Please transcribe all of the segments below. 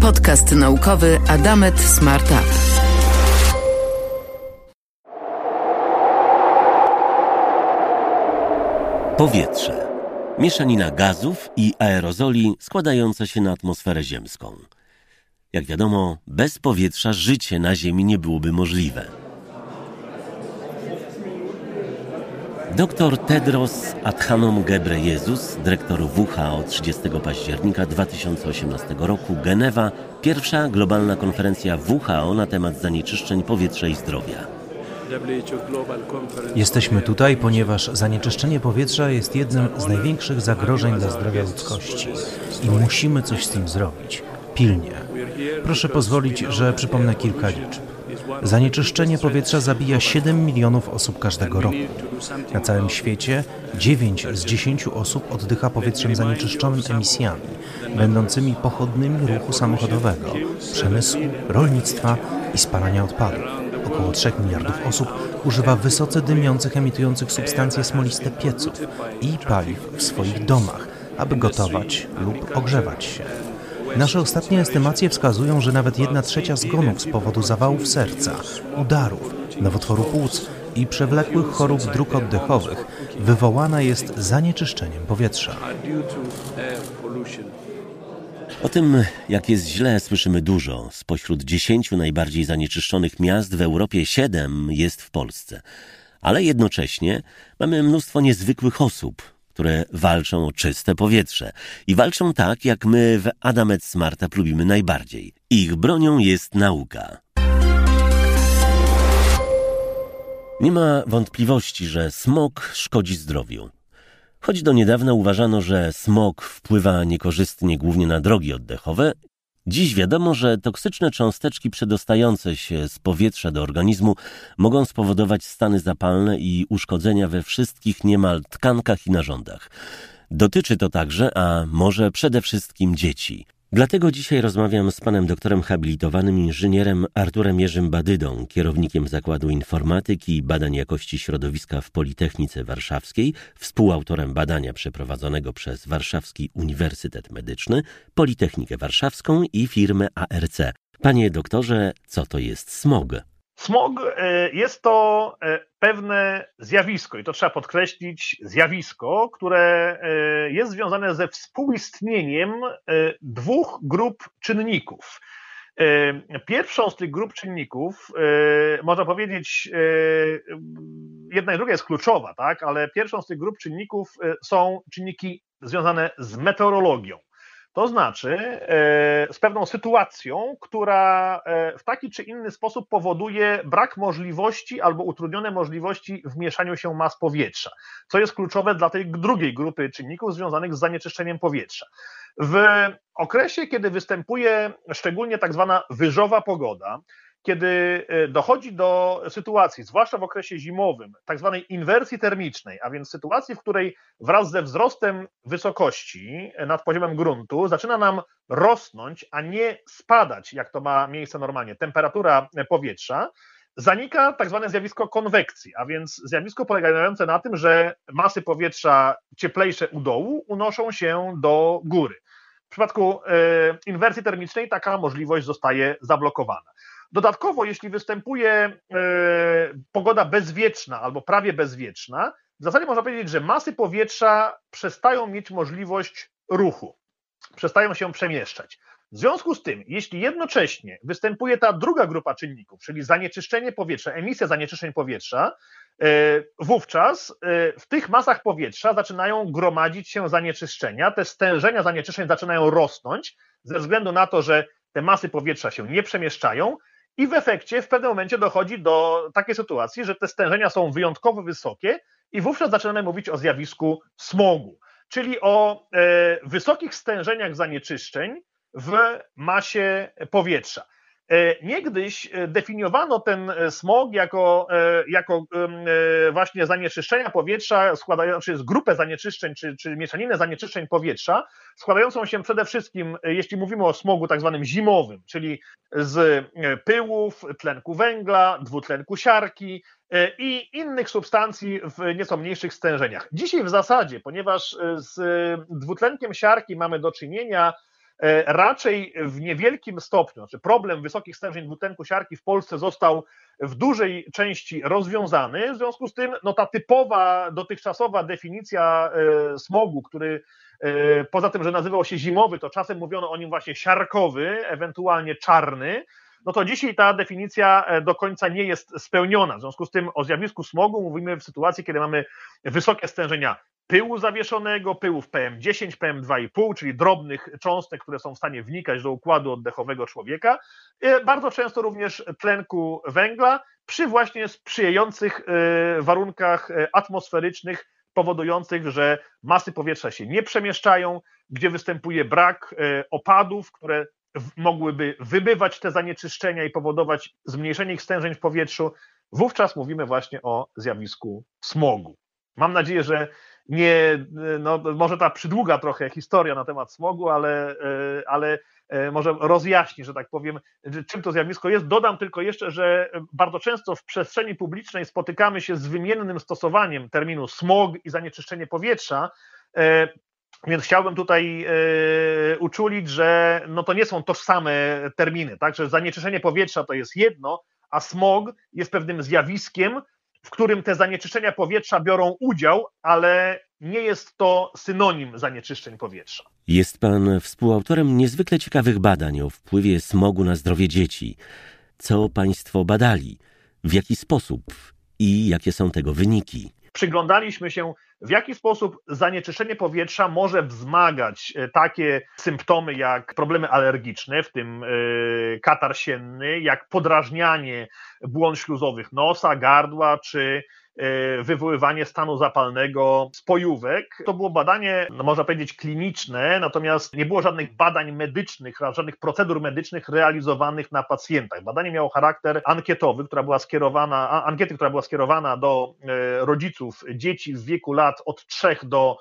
Podcast naukowy Adamet Smart Up. Powietrze. Mieszanina gazów i aerozoli składająca się na atmosferę ziemską. Jak wiadomo, bez powietrza życie na Ziemi nie byłoby możliwe. Dr Tedros Adhanom Ghebreyesus, dyrektor WHO 30 października 2018 roku, Genewa, pierwsza globalna konferencja WHO na temat zanieczyszczeń powietrza i zdrowia. Jesteśmy tutaj, ponieważ zanieczyszczenie powietrza jest jednym z największych zagrożeń dla zdrowia ludzkości i musimy coś z tym zrobić. Pilnie. Proszę pozwolić, że przypomnę kilka liczb. Zanieczyszczenie powietrza zabija 7 milionów osób każdego roku. Na całym świecie 9 z 10 osób oddycha powietrzem zanieczyszczonym emisjami, będącymi pochodnymi ruchu samochodowego, przemysłu, rolnictwa i spalania odpadów. Około 3 miliardów osób używa wysoce dymiących, emitujących substancje smoliste pieców i paliw w swoich domach, aby gotować lub ogrzewać się. Nasze ostatnie estymacje wskazują, że nawet jedna trzecia zgonów z powodu zawałów serca, udarów, nowotworu płuc i przewlekłych chorób dróg oddechowych wywołana jest zanieczyszczeniem powietrza. O tym, jak jest źle, słyszymy dużo. Spośród dziesięciu najbardziej zanieczyszczonych miast w Europie siedem jest w Polsce. Ale jednocześnie mamy mnóstwo niezwykłych osób, które walczą o czyste powietrze. I walczą tak, jak my w Adamet Smarta lubimy najbardziej. Ich bronią jest nauka. Nie ma wątpliwości, że smog szkodzi zdrowiu. Choć do niedawna uważano, że smog wpływa niekorzystnie głównie na drogi oddechowe, dziś wiadomo, że toksyczne cząsteczki przedostające się z powietrza do organizmu mogą spowodować stany zapalne i uszkodzenia we wszystkich niemal tkankach i narządach. Dotyczy to także, a może przede wszystkim dzieci. Dlatego dzisiaj rozmawiam z panem doktorem habilitowanym inżynierem Arturem Jerzym Badydą, kierownikiem Zakładu Informatyki i Badań Jakości Środowiska w Politechnice Warszawskiej, współautorem badania przeprowadzonego przez Warszawski Uniwersytet Medyczny, Politechnikę Warszawską i firmę ARC. Panie doktorze, co to jest smog? Smog e, jest to e, pewne zjawisko, i to trzeba podkreślić, zjawisko, które e, jest związane ze współistnieniem dwóch grup czynników. Pierwszą z tych grup czynników, można powiedzieć, jedna i druga jest kluczowa, tak? ale pierwszą z tych grup czynników są czynniki związane z meteorologią. To znaczy e, z pewną sytuacją, która e, w taki czy inny sposób powoduje brak możliwości albo utrudnione możliwości w mieszaniu się mas powietrza, co jest kluczowe dla tej drugiej grupy czynników związanych z zanieczyszczeniem powietrza. W okresie, kiedy występuje szczególnie tak zwana wyżowa pogoda, kiedy e, dochodzi do sytuacji, zwłaszcza w okresie zimowym, tak zwanej inwersji termicznej, a więc sytuacji, w której wraz ze wzrostem wysokości nad poziomem gruntu zaczyna nam rosnąć, a nie spadać, jak to ma miejsce normalnie, temperatura powietrza, zanika tak zwane zjawisko konwekcji, a więc zjawisko polegające na tym, że masy powietrza cieplejsze u dołu unoszą się do góry. W przypadku e, inwersji termicznej taka możliwość zostaje zablokowana. Dodatkowo, jeśli występuje e, pogoda bezwieczna albo prawie bezwieczna, w zasadzie można powiedzieć, że masy powietrza przestają mieć możliwość ruchu, przestają się przemieszczać. W związku z tym, jeśli jednocześnie występuje ta druga grupa czynników, czyli zanieczyszczenie powietrza, emisja zanieczyszczeń powietrza, e, wówczas e, w tych masach powietrza zaczynają gromadzić się zanieczyszczenia, te stężenia zanieczyszczeń zaczynają rosnąć ze względu na to, że te masy powietrza się nie przemieszczają i w efekcie w pewnym momencie dochodzi do takiej sytuacji, że te stężenia są wyjątkowo wysokie i wówczas zaczynamy mówić o zjawisku smogu, czyli o e, wysokich stężeniach zanieczyszczeń w masie powietrza. E, niegdyś e, definiowano ten e, smog jako, jako właśnie zanieczyszczenia powietrza, składający z grupę zanieczyszczeń, czy, czy mieszaninę zanieczyszczeń powietrza, składającą się przede wszystkim, jeśli mówimy o smogu tak zwanym zimowym, czyli z pyłów, tlenku węgla, dwutlenku siarki i innych substancji w nieco mniejszych stężeniach. Dzisiaj w zasadzie, ponieważ z dwutlenkiem siarki mamy do czynienia raczej w niewielkim stopniu, znaczy problem wysokich stężeń dwutlenku siarki w Polsce został w dużej części rozwiązany, w związku z tym no, ta typowa, dotychczasowa definicja smogu, który poza tym, że nazywał się zimowy, to czasem mówiono o nim właśnie siarkowy, ewentualnie czarny, no to dzisiaj ta definicja e, do końca nie jest spełniona. W związku z tym o zjawisku smogu mówimy w sytuacji, kiedy mamy wysokie stężenia pyłu zawieszonego, pyłów PM10, PM2,5, czyli drobnych cząstek, które są w stanie wnikać do układu oddechowego człowieka. E, bardzo często również tlenku węgla przy właśnie sprzyjających e, warunkach atmosferycznych, powodujących, że masy powietrza się nie przemieszczają, gdzie występuje brak opadów, które mogłyby wybywać te zanieczyszczenia i powodować zmniejszenie ich stężeń w powietrzu, wówczas mówimy właśnie o zjawisku smogu. Mam nadzieję, że nie, no może ta przydługa trochę historia na temat smogu, ale, e, ale e, może rozjaśni, że tak powiem, czym to zjawisko jest. Dodam tylko jeszcze, że bardzo często w przestrzeni publicznej spotykamy się z wymiennym stosowaniem terminu smog i zanieczyszczenie powietrza. E, więc chciałbym tutaj uczulić, że no to nie są tożsame terminy, tak? Że zanieczyszczenie powietrza to jest jedno, a smog jest pewnym zjawiskiem, w którym te zanieczyszczenia powietrza biorą udział, ale nie jest to synonim zanieczyszczeń powietrza. Jest pan współautorem niezwykle ciekawych badań o wpływie smogu na zdrowie dzieci. Co państwo badali? W jaki sposób? I jakie są tego wyniki? Przyglądaliśmy się w jaki sposób zanieczyszczenie powietrza może wzmagać e, takie symptomy jak problemy alergiczne, w tym e, katar sienny, jak podrażnianie błon śluzowych nosa, gardła, czy wywoływanie stanu zapalnego spojówek. To było badanie, no można powiedzieć, kliniczne, natomiast nie było żadnych badań medycznych, żadnych procedur medycznych realizowanych na pacjentach. Badanie miało charakter ankietowy, która była skierowana, ankiety, która była skierowana do e, rodziców dzieci w wieku lat od 3 do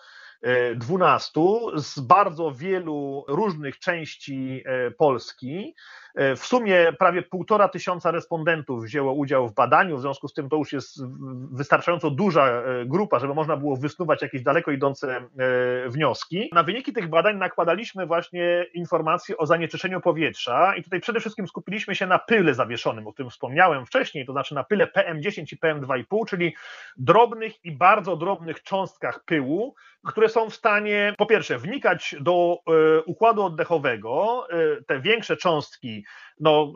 12 e, z bardzo wielu różnych części Polski. E, w sumie prawie półtora tysiąca respondentów wzięło udział w badaniu, w związku z tym to już jest wystarczająco duża e, grupa, żeby można było wysnuwać jakieś daleko idące e, wnioski. Na wyniki tych badań nakładaliśmy właśnie informacje o zanieczyszczeniu powietrza i tutaj przede wszystkim skupiliśmy się na pyle zawieszonym, o którym wspomniałem wcześniej, to znaczy na pyle PM10 i PM2,5, czyli drobnych i bardzo drobnych cząstkach pyłu, które są w stanie po pierwsze wnikać do układu oddechowego, te większe cząstki no,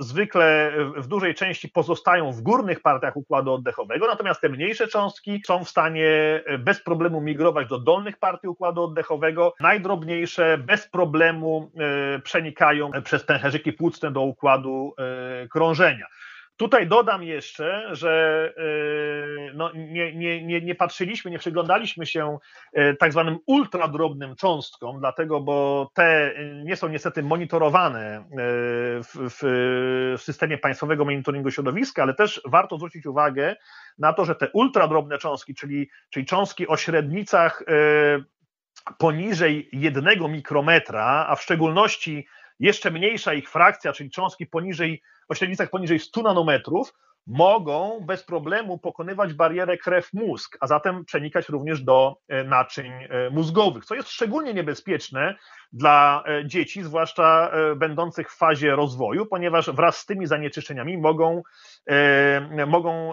y, zwykle w dużej części pozostają w górnych partiach układu oddechowego, natomiast te mniejsze cząstki są w stanie bez problemu migrować do dolnych partii układu oddechowego. Najdrobniejsze bez problemu y, przenikają przez pęcherzyki płucne do układu y, krążenia. Tutaj dodam jeszcze, że y, no, nie, nie, nie, nie patrzyliśmy, nie przyglądaliśmy się y, tak zwanym ultradrobnym cząstkom, dlatego, bo te nie są niestety monitorowane w, w, w systemie państwowego monitoringu środowiska, ale też warto zwrócić uwagę na to, że te ultradrobne cząstki, czyli, czyli cząstki o średnicach poniżej jednego mikrometra, a w szczególności jeszcze mniejsza ich frakcja, czyli cząstki poniżej o średnicach poniżej 100 nanometrów, mogą bez problemu pokonywać barierę krew-mózg, a zatem przenikać również do e, naczyń e, mózgowych, co jest szczególnie niebezpieczne dla e, dzieci, zwłaszcza będących w fazie rozwoju, ponieważ wraz z tymi zanieczyszczeniami mogą, mogą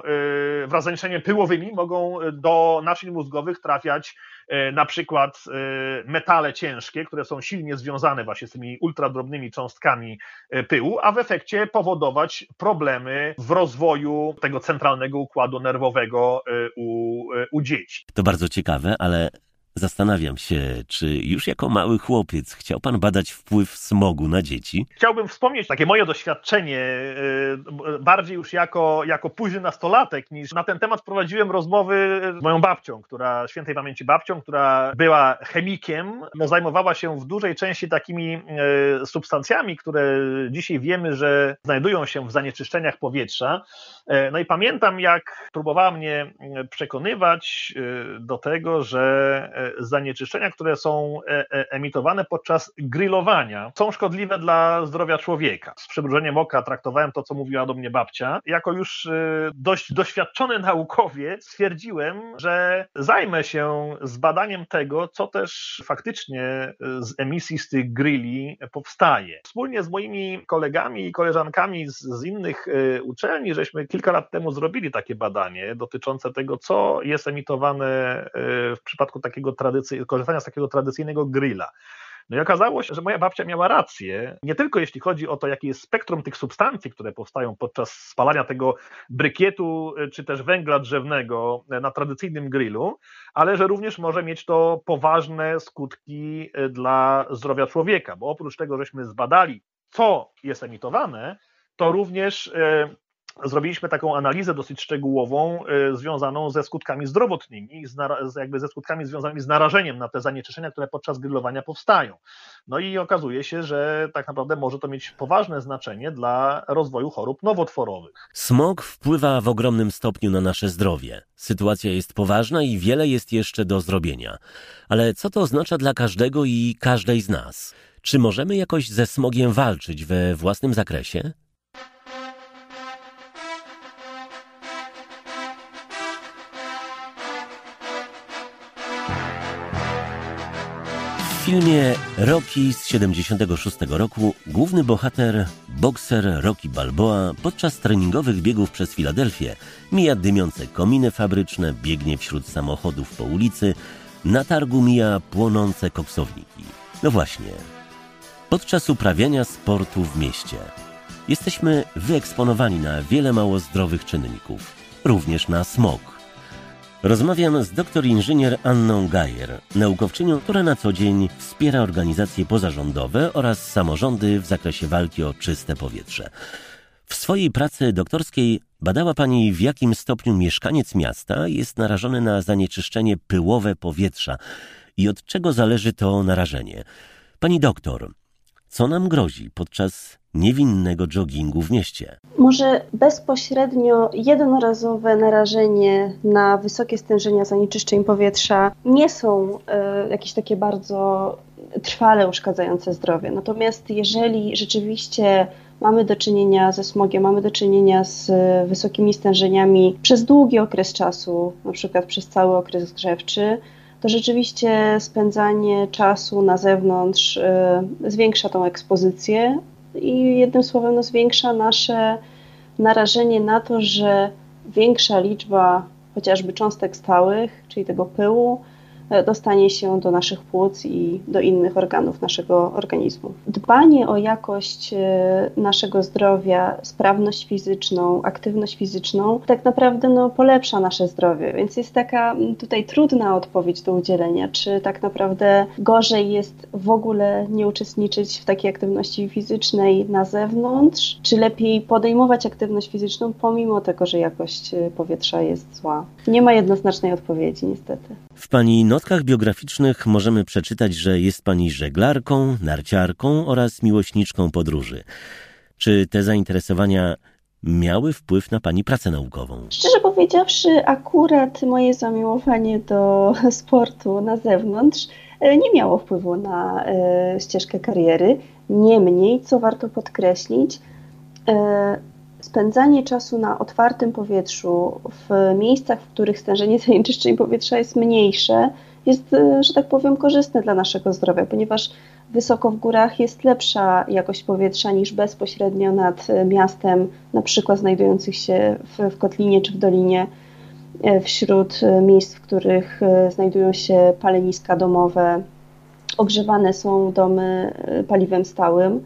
wraz z zanieczyszczeniami pyłowymi mogą do naczyń mózgowych trafiać E, na przykład e, metale ciężkie, które są silnie związane właśnie z tymi ultradrobnymi cząstkami e, pyłu, a w efekcie powodować problemy w rozwoju tego centralnego układu nerwowego u, u dzieci. To bardzo ciekawe, ale Zastanawiam się, czy już jako mały chłopiec chciał pan badać wpływ smogu na dzieci? Chciałbym wspomnieć takie moje doświadczenie, y, bardziej już jako, jako późny nastolatek, niż na ten temat prowadziłem rozmowy z moją babcią, która, świętej pamięci babcią, która była chemikiem, no, zajmowała się w dużej części takimi y, substancjami, które dzisiaj wiemy, że znajdują się w zanieczyszczeniach powietrza. Y, no i pamiętam, jak próbowała mnie przekonywać do tego, że zanieczyszczenia, które są emitowane podczas grillowania, są szkodliwe dla zdrowia człowieka. Z przymrużeniem oka traktowałem to, co mówiła do mnie babcia. Jako już dość doświadczony naukowiec stwierdziłem, że zajmę się zbadaniem tego, co też faktycznie z emisji z tych grilli powstaje. Wspólnie z moimi kolegami i koleżankami z, z innych uczelni, żeśmy kilka lat temu zrobili takie badanie dotyczące tego, co jest emitowane e, w przypadku takiego tradycji, korzystania z takiego tradycyjnego grilla. No i okazało się, że moja babcia miała rację, nie tylko jeśli chodzi o to, jakie jest spektrum tych substancji, które powstają podczas spalania tego brykietu e, czy też węgla drzewnego e, na tradycyjnym grillu, ale że również może mieć to poważne skutki dla zdrowia człowieka, bo oprócz tego, żeśmy zbadali, co jest emitowane, to również zrobiliśmy taką analizę dosyć szczegółową y, związaną ze skutkami zdrowotnymi, jakby ze skutkami związanymi z narażeniem na te zanieczyszczenia, które podczas grillowania powstają. No i okazuje się, że tak naprawdę może to mieć poważne znaczenie dla rozwoju chorób nowotworowych. Smog wpływa w ogromnym stopniu na nasze zdrowie. Sytuacja jest poważna i wiele jest jeszcze do zrobienia. Ale co to oznacza dla każdego i każdej z nas? Czy możemy jakoś ze smogiem walczyć we własnym zakresie? Filmie Rocky z 76 roku główny bohater, bokser Rocky Balboa podczas treningowych biegów przez Filadelfię mija dymiące kominy fabryczne, biegnie wśród samochodów po ulicy, na targu mija płonące koksowniki. No właśnie, podczas uprawiania sportu w mieście jesteśmy wyeksponowani na wiele mało zdrowych czynników, również na smog. Rozmawiam z doktor inżynier Anną Gajer, naukowczynią, która na co dzień wspiera organizacje pozarządowe oraz samorządy w zakresie walki o czyste powietrze. W swojej pracy doktorskiej badała Pani, w jakim stopniu mieszkaniec miasta jest narażony na zanieczyszczenie pyłowe powietrza i od czego zależy to narażenie. Pani doktor, co nam grozi podczas niewinnego joggingu w mieście. Może bezpośrednio jednorazowe narażenie na wysokie stężenia zanieczyszczeń powietrza nie są y, jakieś takie bardzo trwale uszkadzające zdrowie. Natomiast jeżeli rzeczywiście mamy do czynienia ze smogiem, mamy do czynienia z wysokimi stężeniami przez długi okres czasu, na przykład przez cały okres grzewczy, to rzeczywiście spędzanie czasu na zewnątrz y, zwiększa tą ekspozycję i jednym słowem no, zwiększa nasze narażenie na to, że większa liczba chociażby cząstek stałych, czyli tego pyłu, dostanie się do naszych płuc i do innych organów naszego organizmu. Dbanie o jakość e, naszego zdrowia, sprawność fizyczną, aktywność fizyczną tak naprawdę no, polepsza nasze zdrowie, więc jest taka tutaj trudna odpowiedź do udzielenia, czy tak naprawdę gorzej jest w ogóle nie uczestniczyć w takiej aktywności fizycznej na zewnątrz, czy lepiej podejmować aktywność fizyczną pomimo tego, że jakość e, powietrza jest zła. Nie ma jednoznacznej odpowiedzi niestety. W pani notkach biograficznych możemy przeczytać, że jest pani żeglarką, narciarką oraz miłośniczką podróży. Czy te zainteresowania miały wpływ na pani pracę naukową? Szczerze powiedziawszy, akurat moje zamiłowanie do sportu na zewnątrz e, nie miało wpływu na e, ścieżkę kariery. Niemniej, co warto podkreślić, e, spędzanie czasu na otwartym powietrzu, w miejscach, w których stężenie zanieczyszczeń powietrza jest mniejsze, jest, e, że tak powiem, korzystne dla naszego zdrowia, ponieważ wysoko w górach jest lepsza jakość powietrza niż bezpośrednio nad e, miastem, na przykład znajdujących się w, w kotlinie czy w dolinie, e, wśród miejsc, w których znajdują się paleniska domowe, ogrzewane są domy paliwem stałym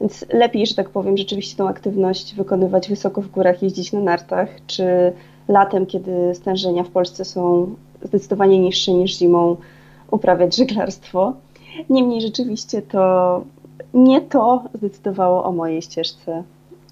więc lepiej, że tak powiem, rzeczywiście tą aktywność wykonywać wysoko w górach, jeździć na nartach, czy latem, kiedy stężenia w Polsce są zdecydowanie niższe niż zimą, uprawiać żeglarstwo. Niemniej rzeczywiście to nie to zdecydowało o mojej ścieżce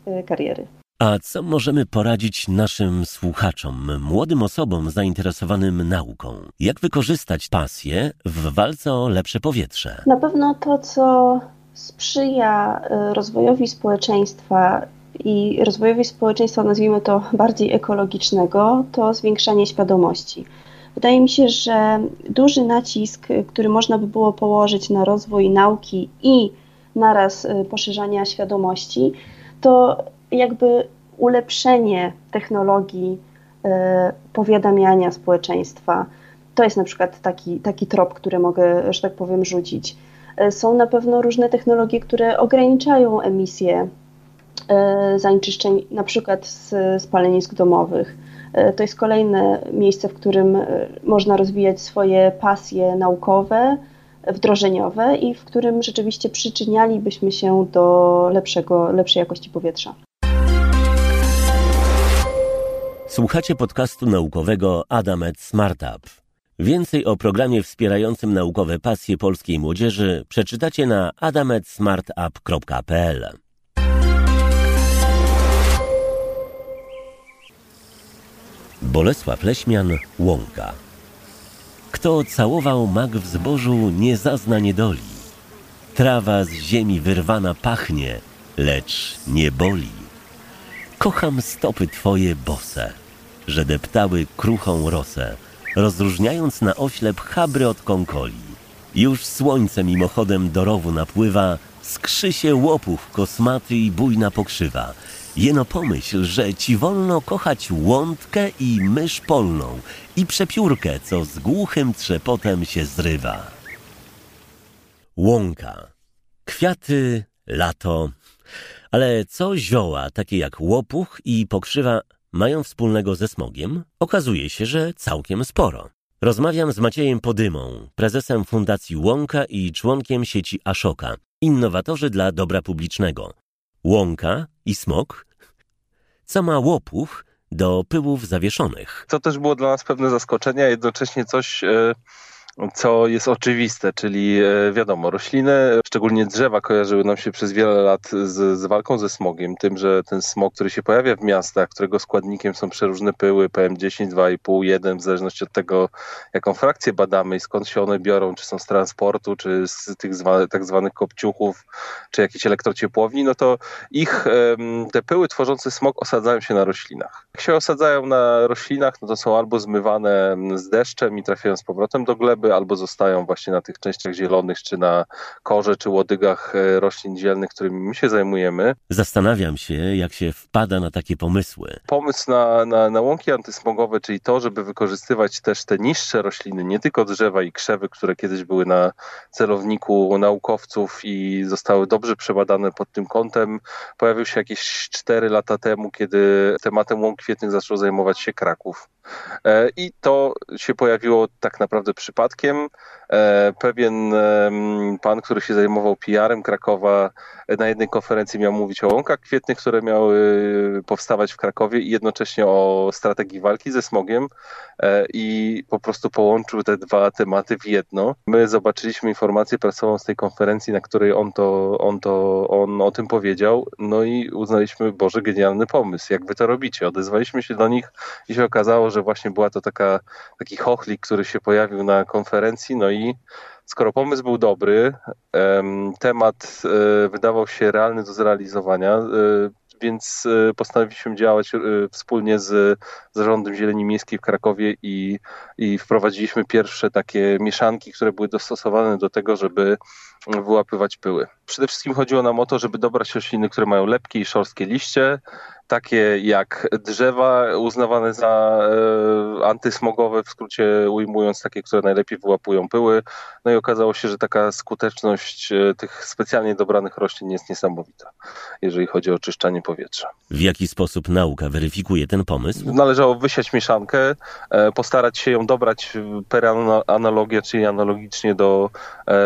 y, kariery. A co możemy poradzić naszym słuchaczom, młodym osobom zainteresowanym nauką? Jak wykorzystać pasję w walce o lepsze powietrze? Na pewno to, co sprzyja y, rozwojowi społeczeństwa i rozwojowi społeczeństwa, nazwijmy to bardziej ekologicznego, to zwiększanie świadomości. Wydaje mi się, że duży nacisk, który można by było położyć na rozwój nauki i naraz poszerzania świadomości, to jakby ulepszenie technologii powiadamiania społeczeństwa. To jest na przykład taki, taki trop, który mogę, że tak powiem, rzucić. Są na pewno różne technologie, które ograniczają emisję zanieczyszczeń, na przykład z spalenisk domowych. E, to jest kolejne miejsce, w którym e, można rozwijać swoje pasje naukowe, wdrożeniowe i w którym rzeczywiście przyczynialibyśmy się do lepszego, lepszej jakości powietrza. Słuchacie podcastu naukowego Adamet Smartup. Więcej o programie wspierającym naukowe pasje polskiej młodzieży przeczytacie na adametsmartup.pl. Bolesław Leśmian, Łąka. Kto całował mak w zbożu, nie zazna niedoli. Trawa z ziemi wyrwana pachnie, lecz nie boli. Kocham stopy twoje bose, że deptały kruchą rosę, rozróżniając na oślep chabry od kąkoli. Już słońce mimochodem do rowu napływa, skrzy się łopów kosmaty i bujna pokrzywa – Jeno pomyśl, że ci wolno kochać łątkę i mysz polną i przepiórkę, co z głuchym trzepotem się zrywa. Łąka. Kwiaty, lato. Ale co zioła, takie jak łopuch i pokrzywa, mają wspólnego ze smogiem? Okazuje się, że całkiem sporo. Rozmawiam z Maciejem Podymą, prezesem Fundacji Łąka i członkiem sieci Ashoka, innowatorzy dla dobra publicznego. Łąka i smog? Co ma łopuch do pyłów zawieszonych? To też było dla nas pewne zaskoczenie, a jednocześnie coś e, co jest oczywiste, czyli e, wiadomo, rośliny, szczególnie drzewa, kojarzyły nam się przez wiele lat z, z, walką ze smogiem, tym, że ten smog, który się pojawia w miastach, którego składnikiem są przeróżne pyły, PM10, 2,5, 1, w zależności od tego, jaką frakcję badamy i skąd się one biorą, czy są z transportu, czy z tych zwa, tak zwanych kopciuchów, czy jakichś elektrociepłowni, no to ich, te pyły tworzące smog osadzają się na roślinach. Jak się osadzają na roślinach, no to są albo zmywane z deszczem i trafiają z powrotem do gleby, albo zostają właśnie na tych częściach zielonych, czy na korze, czy łodygach e, roślin zielnych, którymi my się zajmujemy. Zastanawiam się, jak się wpada na takie pomysły. Pomysł na, na, na łąki antysmogowe, czyli to, żeby wykorzystywać też te niższe rośliny, nie tylko drzewa i krzewy, które kiedyś były na celowniku naukowców i zostały dobrze przebadane pod tym kątem, pojawił się jakieś 4 lata temu, kiedy tematem łąk kwietnych zaczął zajmować się Kraków. E, I to się pojawiło tak naprawdę przypadkiem. E, pewien pan, który się zajmował PR-em Krakowa, na jednej konferencji miał mówić o łąkach kwietnych, które miały powstawać w Krakowie i jednocześnie o strategii walki ze smogiem e, i po prostu połączył te dwa tematy w jedno. My zobaczyliśmy informację prasową z tej konferencji, na której on to, on to on o tym powiedział, no i uznaliśmy, Boże, genialny pomysł, jak wy to robicie. Odezwaliśmy się do nich i się okazało, że właśnie była to taka, taki chochlik, który się pojawił na konferencji, no i skoro pomysł był dobry, temat e, wydawał się realny do zrealizowania, e, więc e, postanowiliśmy działać wspólnie z Zarządem Zieleni Miejskiej w Krakowie i, i wprowadziliśmy pierwsze takie mieszanki, które były dostosowane do tego, żeby wyłapywać pyły. Przede wszystkim chodziło nam o to, żeby dobrać rośliny, które mają lepkie i szorstkie liście, takie jak drzewa uznawane za e, antysmogowe, w skrócie ujmując takie, które najlepiej wyłapują pyły. No i okazało się, że taka skuteczność e, tych specjalnie dobranych roślin jest niesamowita, jeżeli chodzi o oczyszczanie powietrza. W jaki sposób nauka weryfikuje ten pomysł? Należało wysiać mieszankę, e, postarać się ją dobrać per analogia, czyli analogicznie do,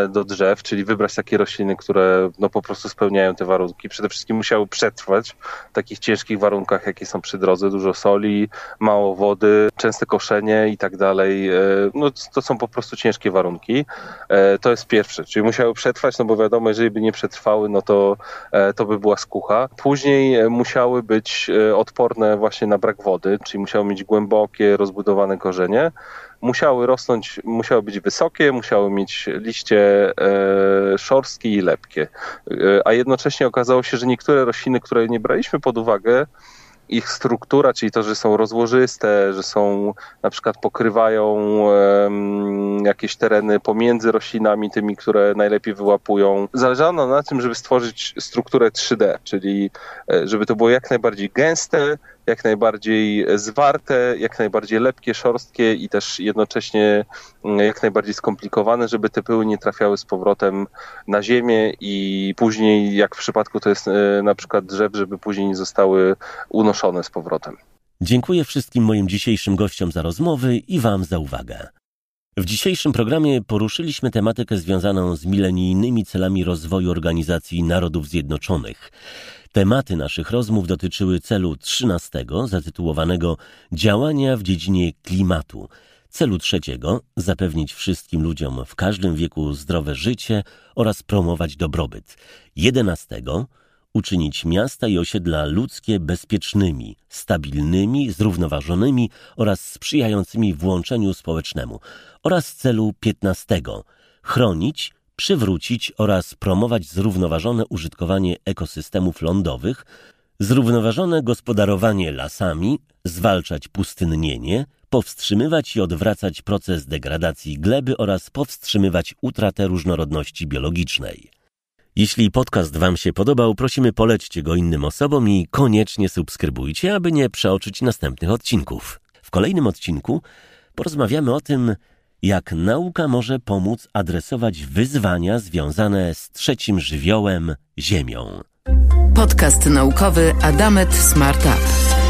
do drzew, czyli wybrać takie rośliny, które no, po prostu spełniają te warunki. Przede wszystkim musiały przetrwać w takich ciężkich warunkach, jakie są przy drodze. Dużo soli, mało wody, częste koszenie i tak dalej. E, no, to są po prostu ciężkie warunki. E, to jest pierwsze, czyli musiały przetrwać, no bo wiadomo, jeżeli by nie przetrwały, no to, e, to by była skucha. Później musiały być odporne właśnie na brak wody, czyli musiały mieć głębokie, rozbudowane korzenie musiały rosnąć, musiały być wysokie, musiały mieć liście e, szorstkie i lepkie. E, a jednocześnie okazało się, że niektóre rośliny, które nie braliśmy pod uwagę, ich struktura, czyli to, że są rozłożyste, że są na przykład pokrywają um, jakieś tereny pomiędzy roślinami, tymi, które najlepiej wyłapują. Zależało na tym, żeby stworzyć strukturę 3D, czyli e, żeby to było jak najbardziej gęste, jak najbardziej zwarte, jak najbardziej lepkie, szorstkie i też jednocześnie mm, jak najbardziej skomplikowane, żeby te pyły nie trafiały z powrotem na ziemię i później, jak w przypadku to jest e, na przykład drzew, żeby później nie zostały unoszone z powrotem. Dziękuję wszystkim moim dzisiejszym gościom za rozmowy i Wam za uwagę. W dzisiejszym programie poruszyliśmy tematykę związaną z milenijnymi celami rozwoju Organizacji Narodów Zjednoczonych. Tematy naszych rozmów dotyczyły celu 13, zatytułowanego Działania w dziedzinie klimatu. Celu trzeciego zapewnić wszystkim ludziom w każdym wieku zdrowe życie oraz promować dobrobyt. 11 uczynić miasta i osiedla ludzkie bezpiecznymi, stabilnymi, zrównoważonymi oraz sprzyjającymi włączeniu społecznemu oraz celu 15 chronić, przywrócić oraz promować zrównoważone użytkowanie ekosystemów lądowych, zrównoważone gospodarowanie lasami, zwalczać pustynnienie, powstrzymywać i odwracać proces degradacji gleby oraz powstrzymywać utratę różnorodności biologicznej. Jeśli podcast Wam się podobał, prosimy polećcie go innym osobom i koniecznie subskrybujcie, aby nie przeoczyć następnych odcinków. W kolejnym odcinku porozmawiamy o tym, jak nauka może pomóc adresować wyzwania związane z trzecim żywiołem Ziemią. Podcast naukowy Adamet Smart Up.